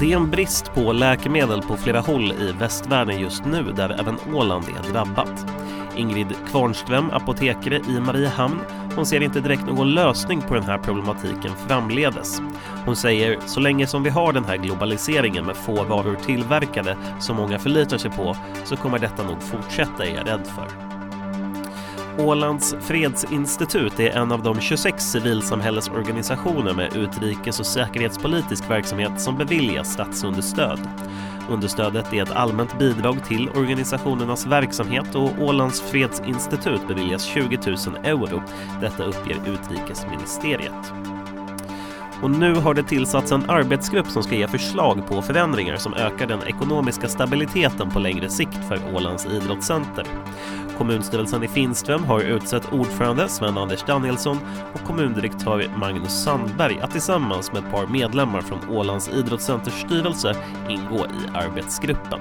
Det är en brist på läkemedel på flera håll i västvärlden just nu där även Åland är drabbat. Ingrid Kvarnström, apotekare i Mariehamn, hon ser inte direkt någon lösning på den här problematiken framledes. Hon säger så länge som vi har den här globaliseringen med få varor tillverkade som många förlitar sig på så kommer detta nog fortsätta är jag rädd för. Ålands fredsinstitut är en av de 26 civilsamhällesorganisationer med utrikes och säkerhetspolitisk verksamhet som beviljas statsunderstöd. Understödet är ett allmänt bidrag till organisationernas verksamhet och Ålands fredsinstitut beviljas 20 000 euro. Detta uppger utrikesministeriet. Och nu har det tillsatts en arbetsgrupp som ska ge förslag på förändringar som ökar den ekonomiska stabiliteten på längre sikt för Ålands idrottscenter. Kommunstyrelsen i Finström har utsett ordförande Sven-Anders Danielsson och kommundirektör Magnus Sandberg att tillsammans med ett par medlemmar från Ålands idrottscenters styrelse ingå i arbetsgruppen.